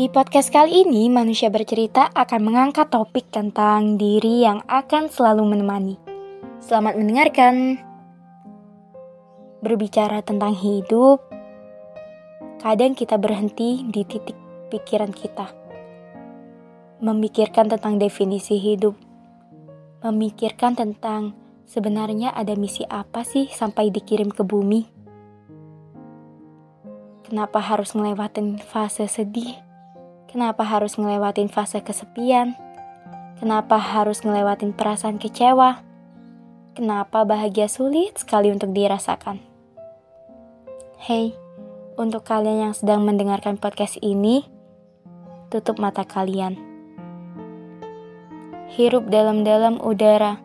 Di podcast kali ini, manusia bercerita akan mengangkat topik tentang diri yang akan selalu menemani. Selamat mendengarkan. Berbicara tentang hidup, kadang kita berhenti di titik pikiran kita. Memikirkan tentang definisi hidup, memikirkan tentang sebenarnya ada misi apa sih sampai dikirim ke bumi. Kenapa harus ngelewatin fase sedih? Kenapa harus ngelewatin fase kesepian? Kenapa harus ngelewatin perasaan kecewa? Kenapa bahagia sulit sekali untuk dirasakan? Hey, untuk kalian yang sedang mendengarkan podcast ini, tutup mata kalian. Hirup dalam-dalam udara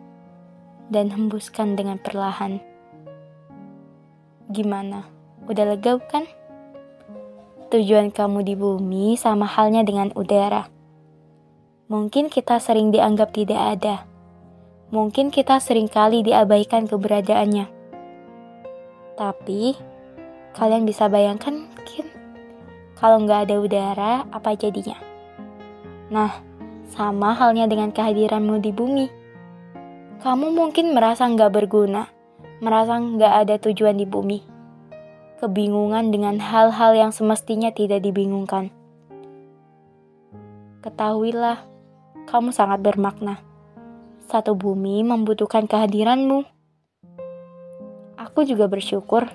dan hembuskan dengan perlahan. Gimana? Udah lega kan? Tujuan kamu di bumi sama halnya dengan udara. Mungkin kita sering dianggap tidak ada. Mungkin kita sering kali diabaikan keberadaannya. Tapi, kalian bisa bayangkan mungkin kalau nggak ada udara, apa jadinya? Nah, sama halnya dengan kehadiranmu di bumi. Kamu mungkin merasa nggak berguna, merasa nggak ada tujuan di bumi kebingungan dengan hal-hal yang semestinya tidak dibingungkan. Ketahuilah, kamu sangat bermakna. Satu bumi membutuhkan kehadiranmu. Aku juga bersyukur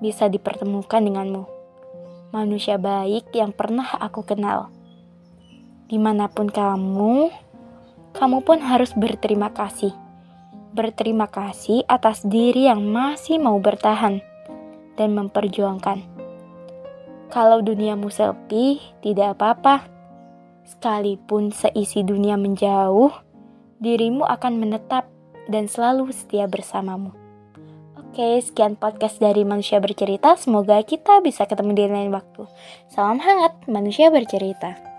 bisa dipertemukan denganmu. Manusia baik yang pernah aku kenal. Di mana pun kamu, kamu pun harus berterima kasih. Berterima kasih atas diri yang masih mau bertahan dan memperjuangkan. Kalau duniamu sepi, tidak apa-apa. Sekalipun seisi dunia menjauh, dirimu akan menetap dan selalu setia bersamamu. Oke, sekian podcast dari Manusia Bercerita. Semoga kita bisa ketemu di lain waktu. Salam hangat, Manusia Bercerita.